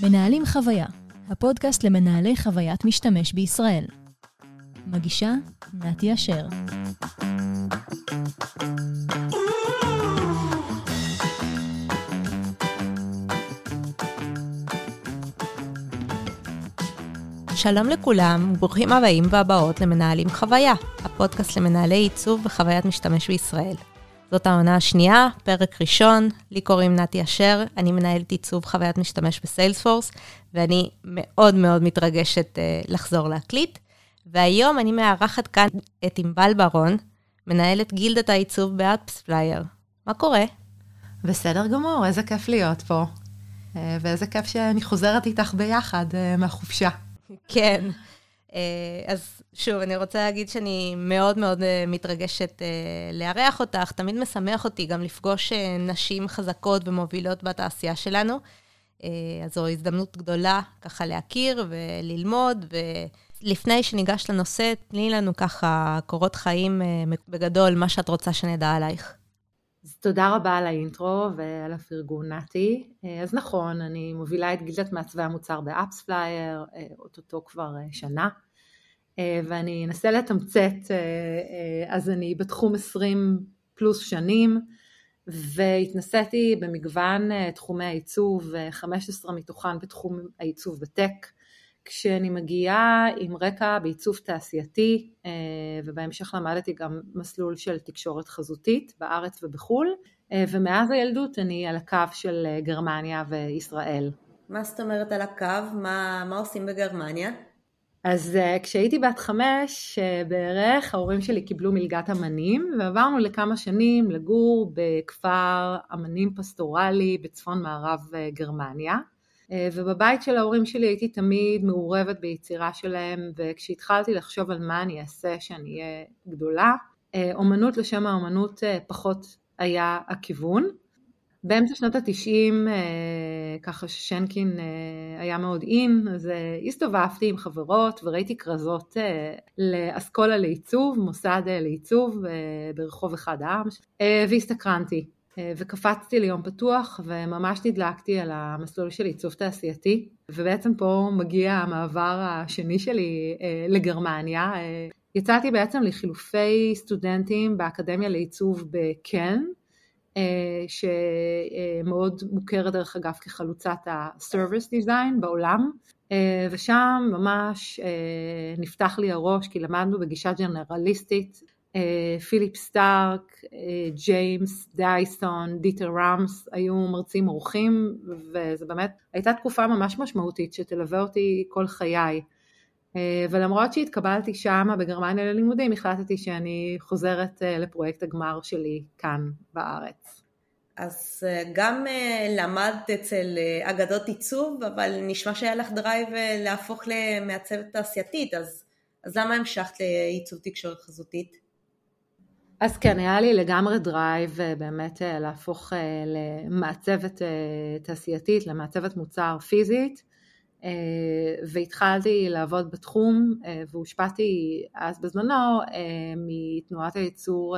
מנהלים חוויה, הפודקאסט למנהלי חוויית משתמש בישראל. מגישה נתי אשר. שלום לכולם, ברוכים הבאים והבאות למנהלים חוויה, הפודקאסט למנהלי עיצוב וחוויית משתמש בישראל. זאת העונה השנייה, פרק ראשון, לי קוראים נתי אשר, אני מנהלת עיצוב חוויית משתמש בסיילספורס, ואני מאוד מאוד מתרגשת אה, לחזור להקליט. והיום אני מארחת כאן את ענבל ברון, מנהלת גילדת העיצוב ב AppsFlyer. מה קורה? בסדר גמור, איזה כיף להיות פה. אה, ואיזה כיף שאני חוזרת איתך ביחד אה, מהחופשה. כן. אה, אז שוב, אני רוצה להגיד שאני מאוד מאוד אה, מתרגשת אה, לארח אותך. תמיד משמח אותי גם לפגוש נשים חזקות ומובילות בתעשייה שלנו. אז זו הזדמנות גדולה ככה להכיר וללמוד. ולפני שניגש לנושא, תני לנו ככה קורות חיים בגדול, מה שאת רוצה שנדע עלייך. אז תודה רבה על ה intro ועל הפרגון, נתי. אז נכון, אני מובילה את גילדת מעצבי המוצר ב AppsFlyer, אוטוטו כבר שנה. אה, ואני אנסה לתמצת, אה, אה, אז אני בתחום 20 פלוס שנים, והתנסיתי במגוון תחומי העיצוב, 15 מתוכן בתחום העיצוב בטק, כשאני מגיעה עם רקע בעיצוב תעשייתי, ובהמשך למדתי גם מסלול של תקשורת חזותית בארץ ובחו"ל, ומאז הילדות אני על הקו של גרמניה וישראל. מה זאת אומרת על הקו? מה, מה עושים בגרמניה? אז uh, כשהייתי בת חמש uh, בערך, ההורים שלי קיבלו מלגת אמנים, ועברנו לכמה שנים לגור בכפר אמנים פסטורלי בצפון מערב uh, גרמניה. ובבית של ההורים שלי הייתי תמיד מעורבת ביצירה שלהם, וכשהתחלתי לחשוב על מה אני אעשה שאני אהיה גדולה, אומנות לשם האומנות פחות היה הכיוון. באמצע שנות התשעים, אה, ככה ששנקין אה, היה מאוד אין, אז אה, הסתובבתי עם חברות וראיתי כרזות לאסכולה לעיצוב, מוסד לעיצוב ברחוב אחד העם, והסתקרנתי. וקפצתי ליום פתוח וממש נדלקתי על המסלול של עיצוב תעשייתי ובעצם פה מגיע המעבר השני שלי לגרמניה. יצאתי בעצם לחילופי סטודנטים באקדמיה לעיצוב בקן שמאוד מוכרת דרך אגב כחלוצת ה-Service Design בעולם. אה, ושם ממש אה, נפתח לי הראש כי למדנו בגישה ג'נרליסטית פיליפ סטארק, ג'יימס דייסון, דיטר רמס היו מרצים אורחים וזה באמת הייתה תקופה ממש משמעותית שתלווה אותי כל חיי. אה, ולמרות שהתקבלתי שמה בגרמניה ללימודים, החלטתי שאני חוזרת אה, לפרויקט הגמר שלי כאן בארץ. אז אה, גם למדת אצל אגדות עיצוב, אבל נשמע שהיה לך drive להפוך למעצבת תעשייתית, אז, אז למה המשכת לעיצוב תקשורת חזותית? אז כן, היה לי לגמרי drive באמת להפוך למעצבת תעשייתית, למעצבת מוצר פיזית. אה, והתחלתי לעבוד בתחום אה, והושפעתי אז בזמנו אה, מתנועת הייצור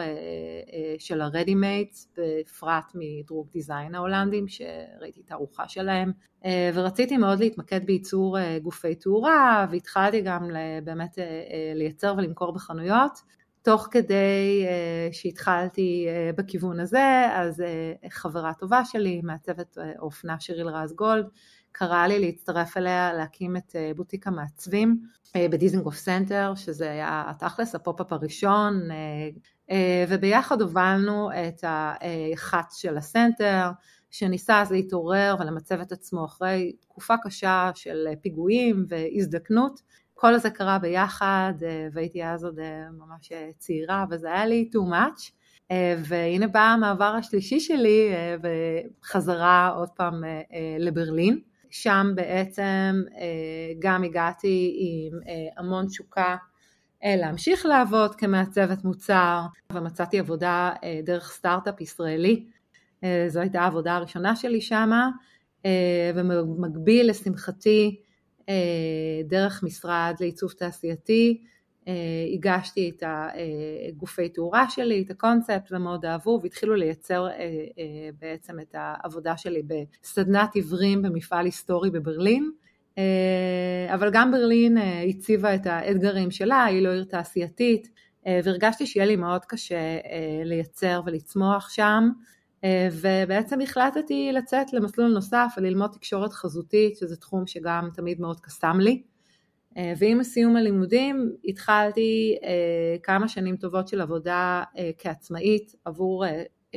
של ה- ready mades בפרט מ Droog Design ההולנדים שראיתי את התערוכה שלהם. ורציתי מאוד להתמקד בייצור גופי תאורה והתחלתי גם באמת לייצר ולמכור בחנויות. תוך כדי שהתחלתי בכיוון הזה אז חברה טובה שלי מעצבת אופנה שיריל רז גולד קראה לי להצטרף אליה להקים את אה, בוטיק המעצבים אה, בדיזנגוף סנטר, שזה היה התכלס, ה pop-up הראשון, אה, וביחד הובלנו את החץ של הסנטר, שניסה אז להתעורר ולמצב את עצמו אחרי תקופה קשה של פיגועים והזדקנות. כל זה קרה ביחד, והייתי אז עוד ממש צעירה, וזה היה לי too much. והנה בא המעבר השלישי שלי וחזרה עוד פעם לברלין. שם בעצם אה, גם הגעתי עם אה, המון תשוקה אה, להמשיך לעבוד כמעצבת מוצר ומצאתי עבודה דרך סטארט-אפ ישראלי. זו הייתה העבודה הראשונה שלי שמה ובמקביל לשמחתי דרך משרד לעיצוב תעשייתי הגשתי את הגופי תאורה שלי, את הקונספט, ומאוד אהבו, והתחילו לייצר בעצם את העבודה שלי בסדנת עיוורים במפעל היסטורי בברלין. אבל גם ברלין הציבה את האתגרים שלה, היא לא עיר תעשייתית, והרגשתי שיהיה לי מאוד קשה לייצר ולצמוח שם. ובעצם החלטתי לצאת למסלול נוסף וללמוד תקשורת חזותית, שזה תחום שגם תמיד מאוד קסם לי. ועם סיום הלימודים התחלתי כמה שנים טובות של עבודה כעצמאית עבור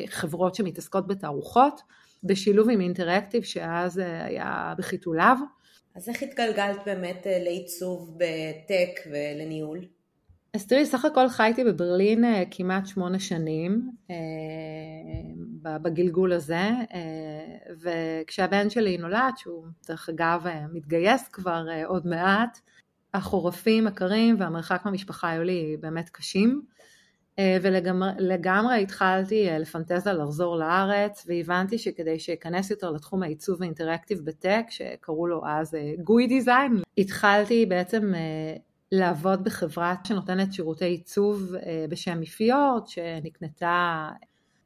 חברות שמתעסקות בתערוכות, בשילוב עם אינטראקטיב שאז היה בחיתוליו. אז איך התגלגלת באמת לעיצוב בטק ולניהול? אז תראי, סך הכל חייתי בברלין כמעט שמונה שנים בגלגול הזה, וכשהבן שלי נולד, שהוא דרך אגב מתגייס כבר עוד מעט, החורפים הקרים והמרחק מהמשפחה היו לי באמת קשים, ולגמרי התחלתי לפנטז על לחזור לארץ, והבנתי שכדי שאכנס יותר לתחום העיצוב האינטראקטיב בטק, שקראו לו אז גוי דיזיין, התחלתי בעצם לעבוד בחברה שנותנת שירותי עיצוב בשם מפיורט, שנקנתה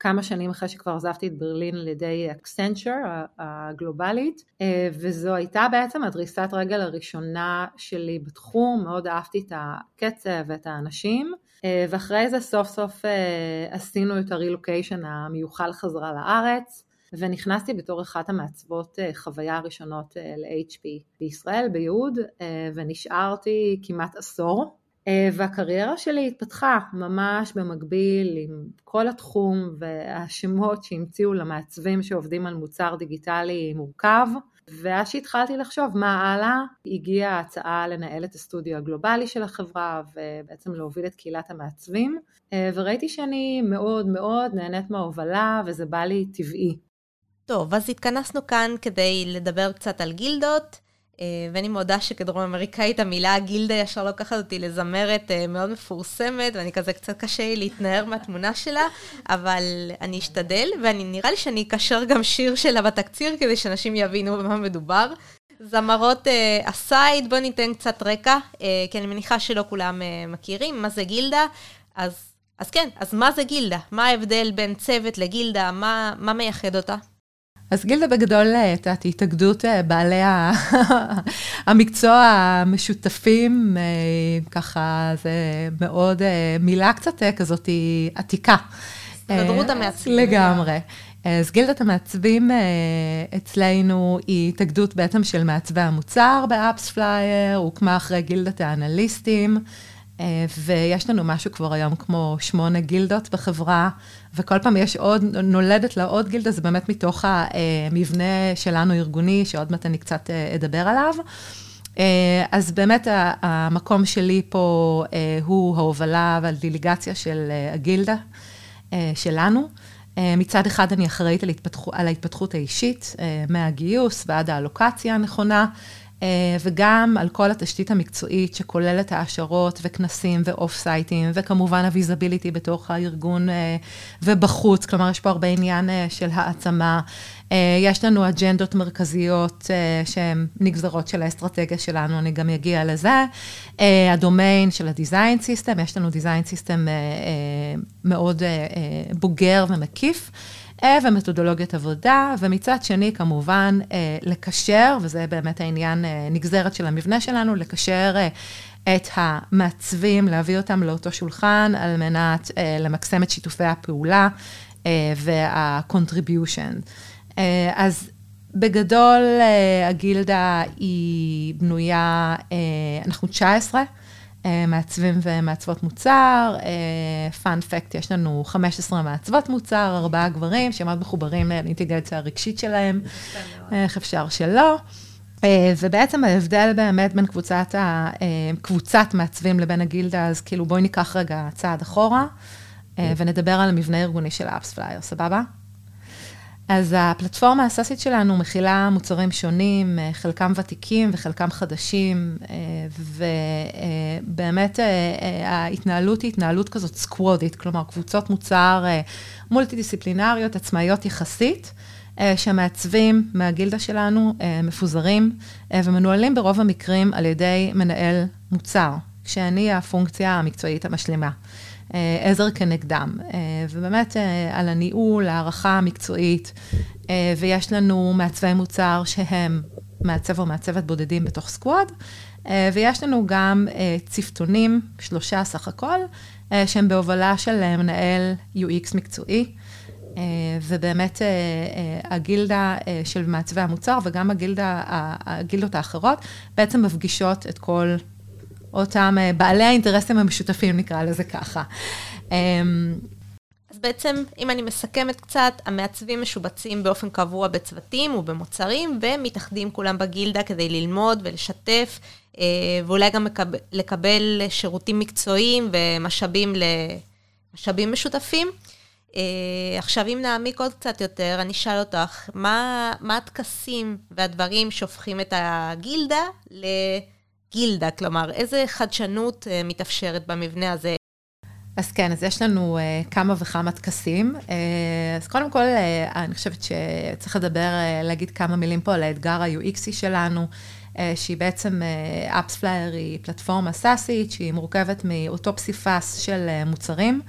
כמה שנים אחרי שכבר עזבתי את ברלין על ידי אקסנצ'ר הגלובלית, וזו הייתה בעצם הדריסת רגל הראשונה שלי בתחום, מאוד אהבתי את הקצב ואת האנשים, ואחרי זה סוף סוף עשינו את הרילוקיישן המיוחל חזרה לארץ, ונכנסתי בתור אחת המעצבות חוויה הראשונות ל-HP בישראל, ביהוד, ונשארתי כמעט עשור. והקריירה שלי התפתחה ממש במקביל עם כל התחום והשמות שהמציאו למעצבים שעובדים על מוצר דיגיטלי מורכב. ואז שהתחלתי לחשוב מה הלאה, הגיעה ההצעה לנהל את הסטודיו הגלובלי של החברה ובעצם להוביל את קהילת המעצבים, וראיתי שאני מאוד מאוד נהנית מההובלה וזה בא לי טבעי. טוב, אז התכנסנו כאן כדי לדבר קצת על גילדות. ואני מודה שכדרום אמריקאית המילה גילדה ישר לוקחת אותי לזמרת מאוד מפורסמת, ואני כזה קצת קשה לי להתנער מהתמונה שלה, אבל אני אשתדל, ואני נראה לי שאני אקשר גם שיר שלה בתקציר, כדי שאנשים יבינו במה מדובר. זמרות אסייד, בואו ניתן קצת רקע, כי אני מניחה שלא כולם מכירים מה זה גילדה, אז, אז כן, אז מה זה גילדה? מה ההבדל בין צוות לגילדה? מה, מה מייחד אותה? אז גילדה בגדול, את יודעת, התאגדות בעלי המקצוע המשותפים, ככה זה מאוד, מילה קצת כזאת עתיקה. הסתדרות המעצבים. לגמרי. אז גילדת המעצבים אצלנו היא התאגדות בעצם של מעצבי המוצר ב AppsFlyer, הוקמה אחרי גילדת האנליסטים. ויש לנו משהו כבר היום כמו שמונה גילדות בחברה, וכל פעם יש עוד, נולדת לה עוד גילדה, זה באמת מתוך המבנה שלנו ארגוני, שעוד מעט אני קצת אדבר עליו. אז באמת המקום שלי פה הוא ההובלה והדיליגציה של הגילדה שלנו. מצד אחד אני אחראית על ההתפתחות האישית, מהגיוס ועד האלוקציה הנכונה. וגם על כל התשתית המקצועית שכוללת העשרות וכנסים ו off-site ים, וכמובן ה visibility בתוך הארגון ובחוץ, כלומר יש פה הרבה עניין של העצמה. יש לנו אג'נדות מרכזיות שהן נגזרות של האסטרטגיה שלנו, אני גם אגיע לזה. הדומיין של ה design system, יש לנו design system מאוד בוגר ומקיף. ומתודולוגיות עבודה, ומצד שני, כמובן, לקשר, וזה באמת העניין, נגזרת של המבנה שלנו, לקשר את המעצבים, להביא אותם לאותו שולחן, על מנת למקסם את שיתופי הפעולה וה-contribution. אז בגדול, הגילדה היא בנויה, אנחנו 19. מעצבים ומעצבות מוצר, פאנפקט, יש לנו 15 מעצבות מוצר, ארבעה גברים שמאוד מחוברים לאינטגרציה הרגשית שלהם, איך אפשר שלא. ובעצם ההבדל באמת בין קבוצת, קבוצת מעצבים לבין הגילדה, אז כאילו בואי ניקח רגע צעד אחורה, ונדבר על המבנה הארגוני של ה AppsFlyer, סבבה? אז הפלטפורמה ה SaaS ית שלנו מכילה מוצרים שונים, חלקם ותיקים וחלקם חדשים, ובאמת ההתנהלות היא התנהלות כזאת squad ית, כלומר קבוצות מוצר מולטי-דיסציפלינריות, עצמאיות יחסית, שמעצבים מהגילדה שלנו מפוזרים ומנוהלים ברוב המקרים על ידי מנהל מוצר. כשאני הפונקציה המקצועית המשלימה. עזר כנגדם. ובאמת על הניהול, הערכה המקצועית, ויש לנו מעצבי מוצר שהם מעצב או מעצבת בודדים בתוך סקוואד, ויש לנו גם צוותונים, שלושה סך הכל, שהם בהובלה של מנהל UX מקצועי. ובאמת הגילדה של מעצבי המוצר וגם הגילדה, הגילדות האחרות בעצם מפגישות את כל אותם בעלי האינטרסים המשותפים, נקרא לזה ככה. אז בעצם, אם אני מסכמת קצת, המעצבים משובצים באופן קבוע בצוותים ובמוצרים, ומתאחדים כולם בגילדה כדי ללמוד ולשתף, ואולי גם לקבל שירותים מקצועיים ומשאבים למשאבים משותפים. עכשיו, אם נעמיק עוד קצת יותר, אני אשאל אותך, מה, מה הטקסים והדברים שהופכים את הגילדה לגילדה? כלומר, איזה חדשנות מתאפשרת במבנה הזה? אז כן, אז יש לנו uh, כמה וכמה טקסים. Uh, אז קודם כל, uh, אני חושבת שצריך לדבר, uh, להגיד כמה מילים פה על האתגר ה-UXי שלנו, אה, שהיא בעצם, AppsFlyer אה, היא פלטפורמה SaaS ית, שהיא מורכבת מאותו פסיפס של אה, מוצרים.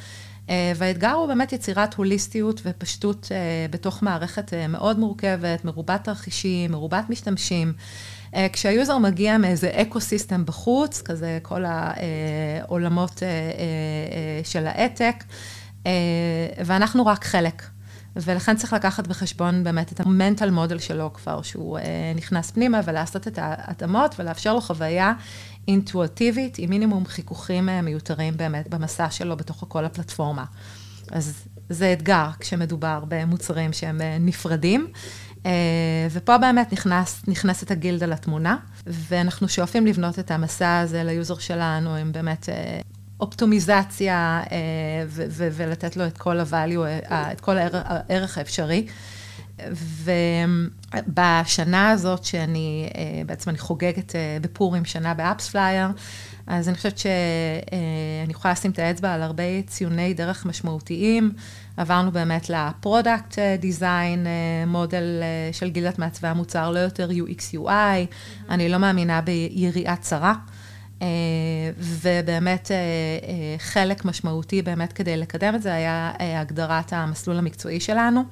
אה, והאתגר הוא באמת יצירת הוליסטיות ופשטות אה, בתוך מערכת אה, מאוד מורכבת, מרובת תרחישים, מרובת משתמשים. אה, כשה user מגיע מאיזה ecosystem בחוץ, כזה כל העולמות אה, אה, של ה ad tech, ואנחנו רק חלק. ולכן צריך לקחת בחשבון באמת את ה mental model שלו כבר, שהוא נכנס פנימה ולעשות את ההתאמות ולאפשר לו חוויה אינטואיטיבית עם מינימום חיכוכים מיותרים באמת במסע שלו בתוך כל הפלטפורמה. אז זה אתגר כשמדובר במוצרים שהם נפרדים. אה, ופה באמת נכנס, נכנסת הגילדה לתמונה, ואנחנו שואפים לבנות את המסע הזה ל user שלנו עם באמת אה, אופטומיזציה אה, ולתת לו את כל ה-value, את כל הערך האפשרי. ובשנה הזאת שאני, בעצם אני חוגגת בפורים שנה ב AppsFlyer, אז אני חושבת שאני יכולה לשים את האצבע על הרבה ציוני דרך משמעותיים. עברנו באמת ל product design model של גילדת מעצבי המוצר, לא יותר UX UI, mm-hmm. אני לא מאמינה ביריעה צרה. ובאמת חלק משמעותי באמת כדי לקדם את זה היה הגדרת המסלול המקצועי שלנו,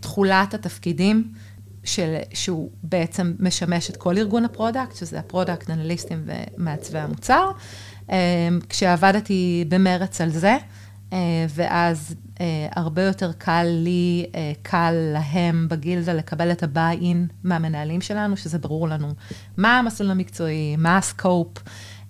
תכולת התפקידים, של, שהוא בעצם משמש את כל ארגון ה product, שזה ה product, אנליסטים ומעצבי המוצר. כשעבדתי במרץ על זה, ואז אה, הרבה יותר קל לי, אה, קל להם בגילדה לקבל את ה buy-in מהמנהלים שלנו, שזה ברור לנו מה המסלול המקצועי, מה ה scope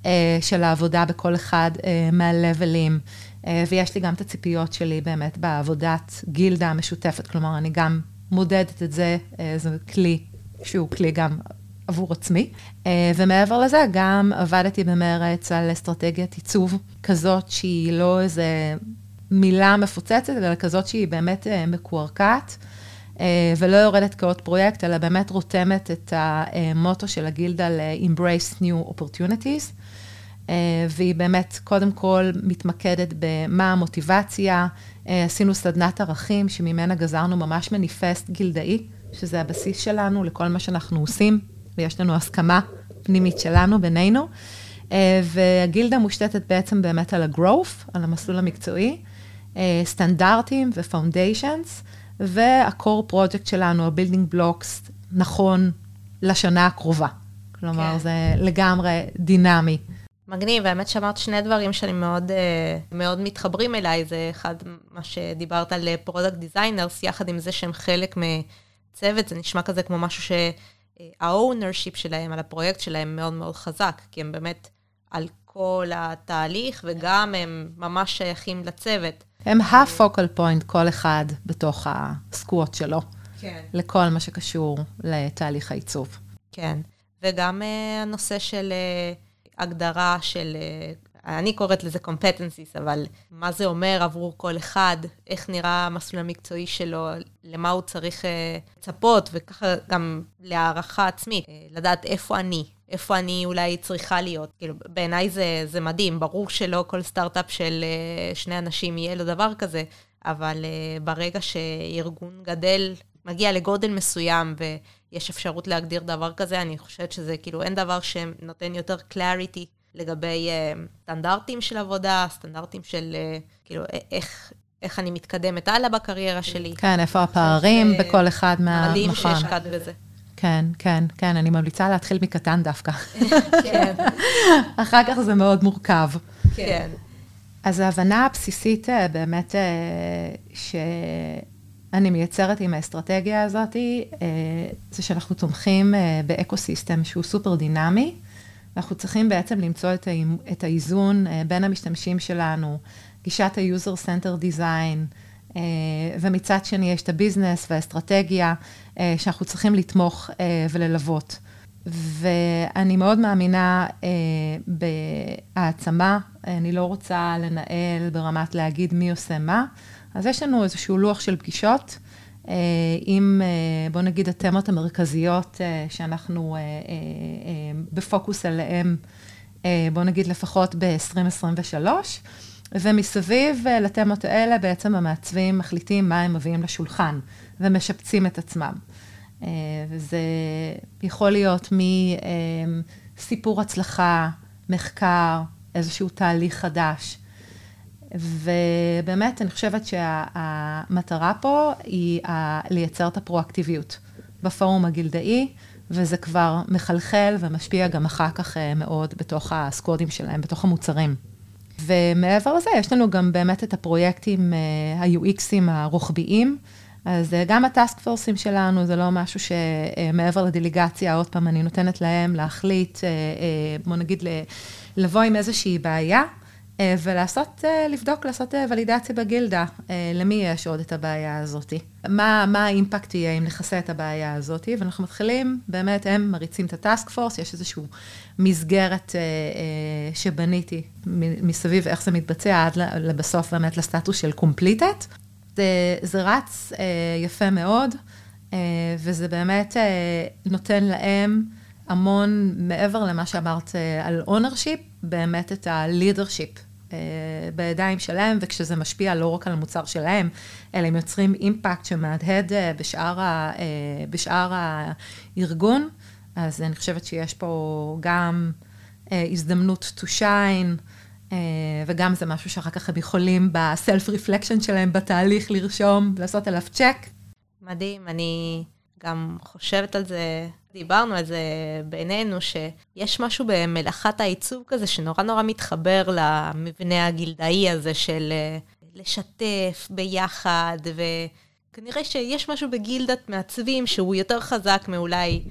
אה, של העבודה בכל אחד אה, מהלבלים. אה, ויש לי גם את הציפיות שלי באמת בעבודת גילדה המשותפת, כלומר, אני גם מודדת את זה, אה, זה כלי שהוא כלי גם עבור עצמי. אה, ומעבר לזה, גם עבדתי במרץ על אסטרטגיית עיצוב כזאת שהיא לא איזה מילה מפוצצת, אלא כזאת שהיא באמת אה, מקועקעת, אה, ולא יורדת כעוד פרויקט, אלא באמת רותמת את המוטו של הגילדה ל-Embrace New Opportunities. והיא באמת, קודם כל, מתמקדת במה המוטיבציה. עשינו סדנת ערכים, שממנה גזרנו ממש מניפסט גילדאי, שזה הבסיס שלנו לכל מה שאנחנו עושים, ויש לנו הסכמה פנימית שלנו בינינו. והגילדה מושתתת בעצם באמת על ה-growth, על המסלול המקצועי. סטנדרטים ופאונדיישנס, וה-core project שלנו, ה-building blocks, נכון לשנה הקרובה. כלומר, כן. זה לגמרי דינמי. מגניב, האמת שאמרת שני דברים שאני מאוד, אה, מאוד מתחברים אליי, זה אחד, מה שדיברת על product designers, יחד עם זה שהם חלק מצוות, זה נשמע כזה כמו משהו שה-ownership שלהם, על הפרויקט שלהם מאוד מאוד חזק, כי הם באמת על כל התהליך, וגם הם ממש שייכים לצוות. הם ה-focal point, כל אחד בתוך ה squad שלו. כן. לכל מה שקשור לתהליך העיצוב. כן, וגם uh, הנושא של uh, הגדרה של, uh, אני קוראת לזה competencies, אבל מה זה אומר עבור כל אחד, איך נראה המסלול המקצועי שלו, למה הוא צריך לצפות, וככה גם להערכה עצמית, uh, לדעת איפה אני, איפה אני אולי צריכה להיות. כאילו, בעיניי זה, זה מדהים, ברור שלא כל סטארט-אפ של uh, שני אנשים יהיה לו דבר כזה, אבל ברגע שארגון גדל, מגיע לגודל מסוים ויש אפשרות להגדיר דבר כזה, אני חושבת שזה כאילו, אין דבר שנותן יותר קלאריטי לגבי סטנדרטים של עבודה, סטנדרטים של כאילו איך, איך אני מתקדמת הלאה בקריירה שלי. כן, איפה הפערים בכל אחד מה... מדהים שהשקעת בזה. כן, כן, כן, אני ממליצה להתחיל מקטן דווקא. כן. אחר כך זה מאוד מורכב. כן. אז ההבנה הבסיסית באמת שאני מייצרת עם האסטרטגיה הזאת, זה שאנחנו תומכים ב ecosystem שהוא סופר דינמי. אנחנו צריכים בעצם למצוא את האיזון בין המשתמשים שלנו, גישת ה-user center design, ומצד שני יש את ה business והאסטרטגיה שאנחנו צריכים לתמוך וללוות. ואני מאוד מאמינה בהעצמה, אני לא רוצה לנהל ברמת להגיד מי עושה מה, אז יש לנו איזשהו לוח של פגישות עם, בוא נגיד, התמות המרכזיות שאנחנו בפוקוס עליהן, בוא נגיד לפחות ב-2023. ומסביב לתמות האלה בעצם המעצבים מחליטים מה הם מביאים לשולחן ומשפצים את עצמם. וזה יכול להיות מסיפור הצלחה, מחקר, איזשהו תהליך חדש. ובאמת, אני חושבת שהמטרה פה היא לייצר את הפרואקטיביות בפורום הגילדאי, וזה כבר מחלחל ומשפיע גם אחר כך מאוד בתוך הסקודים שלהם, בתוך המוצרים. ומעבר לזה, יש לנו גם באמת את הפרויקטים ה-UXים הרוחביים. אז גם הטאסק פורסים שלנו, זה לא משהו שמעבר לדיליגציה, עוד פעם, אני נותנת להם להחליט, בוא נגיד, לבוא עם איזושהי בעיה, ולעשות, לבדוק, לעשות ולידציה בגילדה, למי יש עוד את הבעיה הזאת. מה, מה האימפקט יהיה אם נכסה את הבעיה הזאת, ואנחנו מתחילים, באמת, הם מריצים את הטאסק פורס, יש איזושהי מסגרת שבניתי מסביב איך זה מתבצע, עד לבסוף באמת לסטטוס של completed. זה, זה רץ יפה מאוד, וזה באמת נותן להם המון, מעבר למה שאמרת על ownership, באמת את ה-leadership בידיים שלהם, וכשזה משפיע לא רק על המוצר שלהם, אלא הם יוצרים אימפקט שמהדהד בשאר, ה, בשאר הארגון, אז אני חושבת שיש פה גם הזדמנות to shine, וגם זה משהו שאחר כך הם יכולים בסלף רפלקשן שלהם בתהליך לרשום, לעשות עליו צ'ק. מדהים, אני גם חושבת על זה, דיברנו על זה בינינו, שיש משהו במלאכת העיצוב כזה שנורא נורא מתחבר למבנה הגילדאי הזה של לשתף ביחד, וכנראה שיש משהו בגילדת מעצבים שהוא יותר חזק מאולי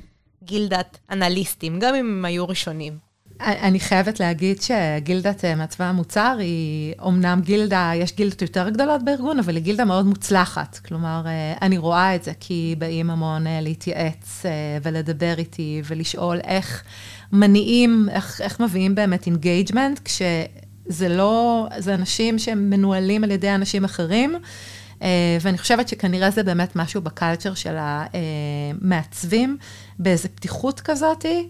גילדת אנליסטים, גם אם הם היו ראשונים. אני חייבת להגיד שגילדת מעצבי המוצר היא, אמנם גילדה, יש גילדות יותר גדולות בארגון, אבל היא גילדה מאוד מוצלחת. כלומר, אני רואה את זה כי באים המון להתייעץ ולדבר איתי ולשאול איך מניעים, איך, איך מביאים באמת engagement, כשזה לא, זה אנשים שהם מנוהלים על ידי אנשים אחרים. ואני חושבת שכנראה זה באמת משהו ב culture של המעצבים, באיזו פתיחות כזאתי.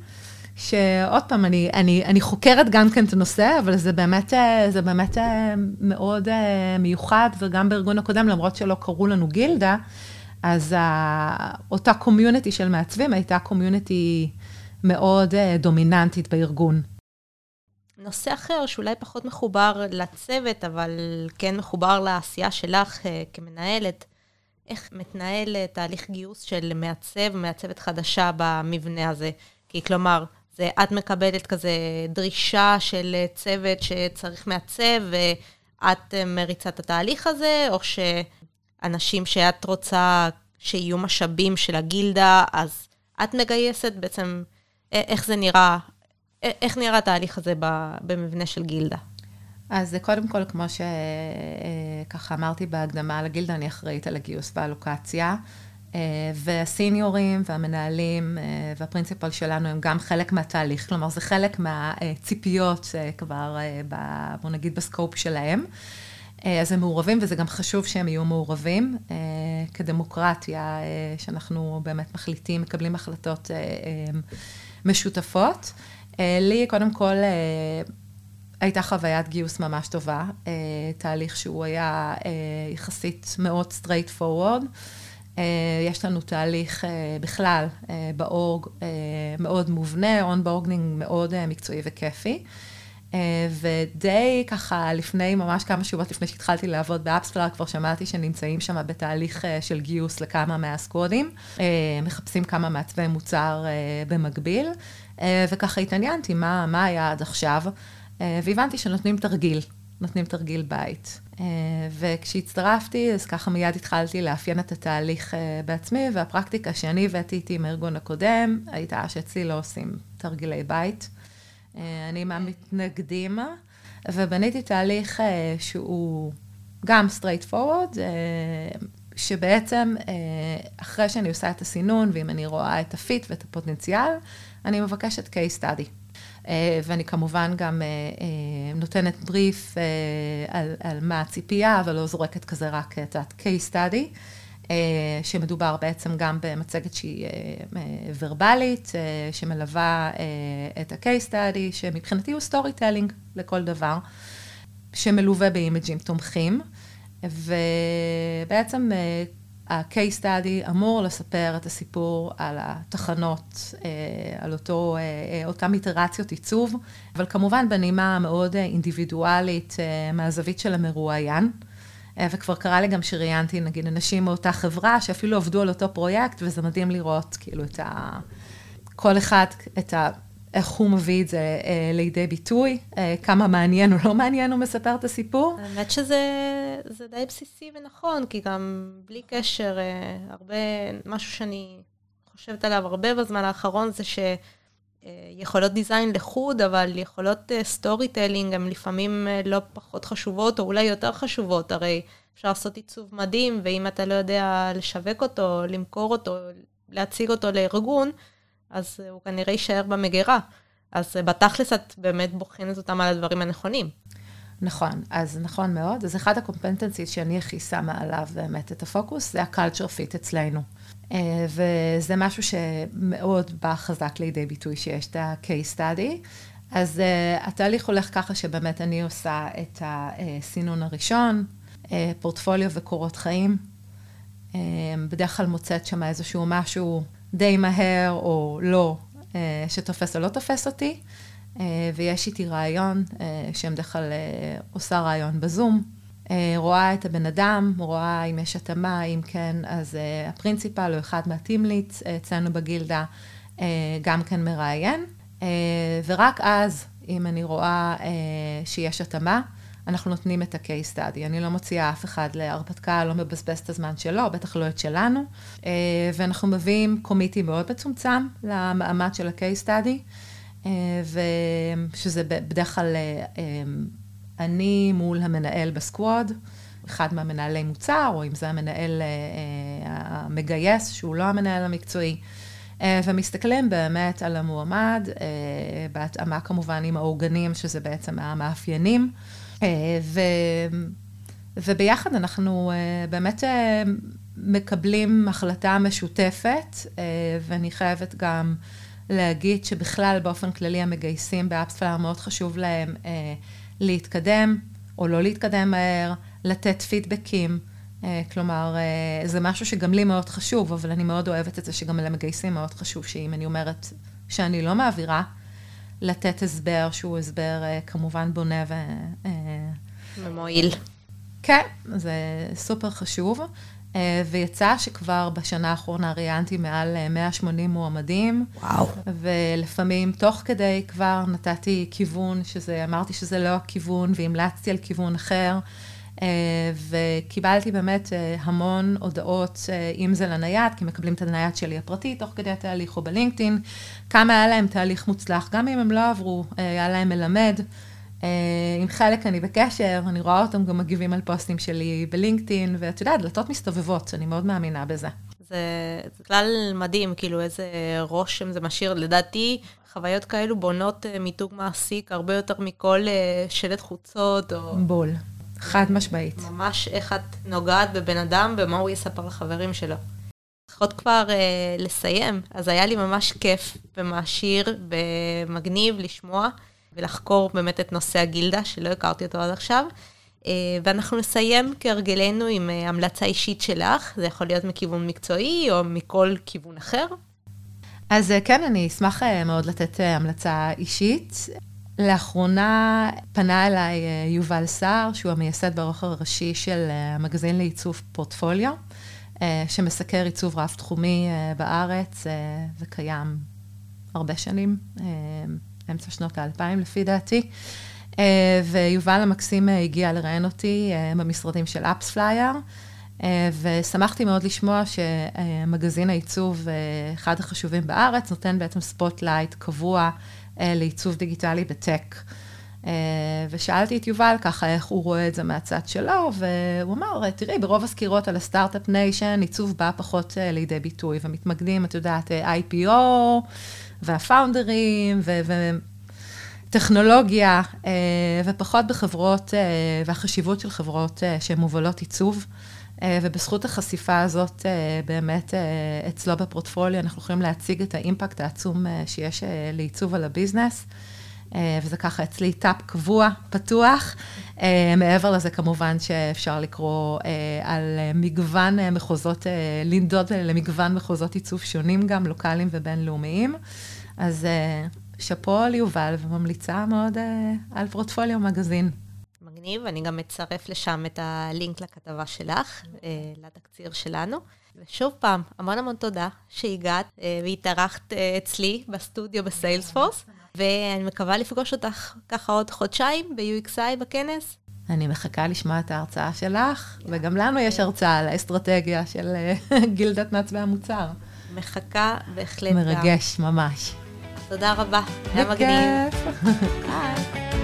שעוד פעם, אני, אני, אני חוקרת גם כן את הנושא, אבל זה באמת, זה באמת מאוד מיוחד, וגם בארגון הקודם, למרות שלא קראו לנו גילדה, אז אותה קומיוניטי של מעצבים הייתה קומיוניטי מאוד דומיננטית בארגון. נושא אחר שאולי פחות מחובר לצוות, אבל כן מחובר לעשייה שלך כמנהלת, איך מתנהל תהליך גיוס של מעצב, מעצבת חדשה במבנה הזה? כי כלומר, זה את מקבלת כזה דרישה של צוות שצריך מעצב, ואת מריצה את התהליך הזה, או שאנשים שאת רוצה שיהיו משאבים של הגילדה, אז את מגייסת בעצם, איך זה נראה, איך נראה התהליך הזה במבנה של גילדה? אז קודם כל, כמו שככה אמרתי בהקדמה על הגילדה, אני אחראית על הגיוס והלוקציה. והסיניורים והמנהלים והפרינציפל שלנו הם גם חלק מהתהליך, כלומר זה חלק מהציפיות כבר, בוא נגיד, בסקופ שלהם. אז הם מעורבים, וזה גם חשוב שהם יהיו מעורבים. כדמוקרטיה, שאנחנו באמת מחליטים, מקבלים החלטות משותפות. לי, קודם כל, הייתה חוויית גיוס ממש טובה, תהליך שהוא היה יחסית מאוד straight forward. יש לנו תהליך בכלל באורג מאוד מובנה, אונבורגנינג מאוד מקצועי וכיפי. ודי ככה לפני, ממש כמה שבועות לפני שהתחלתי לעבוד באפספלר, כבר שמעתי שנמצאים שם בתהליך של גיוס לכמה מהסקוואדים, מחפשים כמה מעצבי מוצר במקביל, וככה התעניינתי מה, מה היה עד עכשיו, והבנתי שנותנים תרגיל, נותנים תרגיל בית. וכשהצטרפתי, אז ככה מיד התחלתי לאפיין את התהליך בעצמי, והפרקטיקה שאני הבאתי איתי מהארגון הקודם, הייתה שאצלי לא עושים תרגילי בית. אני מהמתנגדים, ובניתי תהליך שהוא גם straight forward, שבעצם אחרי שאני עושה את הסינון, ואם אני רואה את ה fit ואת הפוטנציאל, אני מבקשת case study. ואני כמובן גם נותנת בריף על, על מה הציפייה, אבל לא זורקת כזה רק את ה-case study. שמדובר בעצם גם במצגת שהיא ורבלית, שמלווה את ה-case study, שמבחינתי הוא storytelling לכל דבר, שמלווה באימג'ים תומכים, ובעצם ה-case study אמור לספר את הסיפור על התחנות, על אותו, אותם איטרציות עיצוב, אבל כמובן בנימה מאוד אינדיבידואלית מהזווית של המרואיין. וכבר קרה לי גם שראיינתי, נגיד, אנשים מאותה חברה שאפילו עבדו על אותו פרויקט, וזה מדהים לראות, כאילו, את ה... כל אחד, את ה... איך הוא מביא את זה אה, לידי ביטוי, אה, כמה מעניין או לא מעניין הוא מספר את הסיפור. האמת שזה די בסיסי ונכון, כי גם בלי קשר, אה, הרבה, משהו שאני חושבת עליו הרבה בזמן האחרון, זה ש... יכולות design לחוד, אבל יכולות storytelling הן לפעמים לא פחות חשובות, או אולי יותר חשובות, הרי אפשר לעשות עיצוב מדהים, ואם אתה לא יודע לשווק אותו, למכור אותו, להציג אותו לארגון, אז הוא כנראה יישאר במגירה. אז בתכלס את באמת בוחנת אותם על הדברים הנכונים. נכון, אז נכון מאוד. אז אחד הקומפנטנציס שאני הכי שמה עליו באמת את הפוקוס, זה ה-culture fit אצלנו. אה, וזה משהו שמאוד בא חזק לידי ביטוי שיש את ה-case study. אז uh, התהליך הולך ככה שבאמת אני עושה את הסינון הראשון, uh, פורטפוליו וקורות חיים. Uh, בדרך כלל מוצאת שם איזשהו משהו די מהר או לא, uh, שתופס או לא תופס אותי, uh, ויש איתי רעיון, uh, שבדרך כלל uh, עושה רעיון בזום. אה, רואה את הבן אדם, רואה אם יש התאמה, אם כן, אז הפרינציפל או אחד מהטימליץ אצלנו בגילדה גם כן מראיין, ורק אז, אם אני רואה שיש התאמה, אנחנו נותנים את ה-case study. אני לא מוציאה אף אחד להרפתקה, לא מבזבז את הזמן שלו, בטח לא את שלנו, uh, ואנחנו מביאים קומיטי מאוד מצומצם למעמד של ה-case study, uh, ושזה בדרך כלל... Uh, אני מול המנהל בסקוואד, אחד מהמנהלי מוצר, או אם זה המנהל אה, אה, המגייס, שהוא לא המנהל המקצועי, אה, ומסתכלים באמת על המועמד, בהתאמה כמובן עם העוגנים, שזה בעצם המאפיינים, ו... וביחד אנחנו באמת מקבלים החלטה משותפת, ואני חייבת גם להגיד שבכלל, באופן כללי, המגייסים באפספלר מאוד חשוב להם להתקדם או לא להתקדם מהר, לתת פידבקים. אה, כלומר, אה, זה משהו שגם לי מאוד חשוב, אבל אני מאוד אוהבת את זה שגם למגייסים מאוד חשוב שאם אני אומרת שאני לא מעבירה, לתת הסבר שהוא הסבר אה, כמובן בונה ו... ומועיל. כן, זה סופר חשוב. אה, ויצא שכבר בשנה האחרונה ראיינתי מעל 180 אה, מועמדים. וואו. ולפעמים תוך כדי כבר נתתי כיוון, שזה, אמרתי שזה לא הכיוון, והמלצתי על כיוון אחר. אה, וקיבלתי באמת המון הודעות, אם זה לנייד, כי מקבלים את הנייד שלי הפרטי תוך כדי התהליך, או בלינקדאין, כמה היה להם תהליך מוצלח, גם אם הם לא עברו, היה להם מלמד. אה, עם חלק אני בקשר, אני רואה אותם גם מגיבים על פוסטים שלי בלינקדאין, ואת יודעת, דלתות מסתובבות, אני מאוד מאמינה בזה. זה, זה כלל מדהים, כאילו איזה רושם זה משאיר. לדעתי, חוויות כאלו בונות אה, מיתוג מעסיק הרבה יותר מכל אה, שלט חוצות, או... בול. חד משמעית. ממש איך את נוגעת בבן אדם, ומה הוא יספר לחברים שלו. צריכות כבר uh, לסיים, אז היה לי ממש כיף ומעשיר ומגניב לשמוע. ולחקור באמת את נושא הגילדה, שלא הכרתי אותו עד עכשיו. אה, ואנחנו נסיים כהרגלנו עם אה, המלצה אישית שלך, זה יכול להיות מכיוון מקצועי או מכל כיוון אחר. אז אה, כן, אני אשמח מאוד לתת המלצה אישית. לאחרונה פנה אליי יובל סער, שהוא המייסד והעורך הראשי של המגזין לעיצוב פורטפוליו, שמסקר עיצוב רב-תחומי בארץ וקיים הרבה שנים, אמצע שנות האלפיים לפי דעתי. אה, ויובל המקסים אה, הגיע לראיין אותי אה, במשרדים של AppsFlyer, ושמחתי מאוד לשמוע שמגזין העיצוב, אחד החשובים בארץ, נותן בעצם spotlight קבוע לעיצוב דיגיטלי ב tech. ושאלתי את יובל ככה איך הוא רואה את זה מהצד שלו, והוא אמר, תראי, ברוב הסקירות על ה start-up nation, עיצוב בא פחות לידי ביטוי, ומתמקדים, את יודעת, IPO, והפאונדרים, טכנולוגיה, אה, ופחות בחברות, אה, והחשיבות של חברות אה, שהן מובלות עיצוב. ובזכות החשיפה הזאת, באמת אצלו בפורטפוליו, אנחנו יכולים להציג את האימפקט העצום שיש לעיצוב על הביזנס. וזה ככה אצלי טאפ קבוע, פתוח. מעבר לזה, כמובן שאפשר לקרוא על מגוון מחוזות, לנדוד למגוון מחוזות עיצוב שונים גם, לוקאליים ובינלאומיים. אז שאפו ליובל, וממליצה מאוד על פורטפוליו מגזין. מגניב, אני גם אצרף לשם את הלינק לכתבה שלך, uh, לתקציר שלנו. ושוב פעם, המון המון תודה שהגעת uh, והתארחת uh, אצלי בסטודיו בסיילספורס, ואני מקווה לפגוש אותך ככה עוד חודשיים ב-UXI בכנס. אני מחכה לשמוע את ההרצאה שלך, וגם לנו יש הרצאה על האסטרטגיה של גילדת מעצבי המוצר. מחכה בהחלט מרגש, גם. ממש. תודה רבה, היה מגניב. ביי.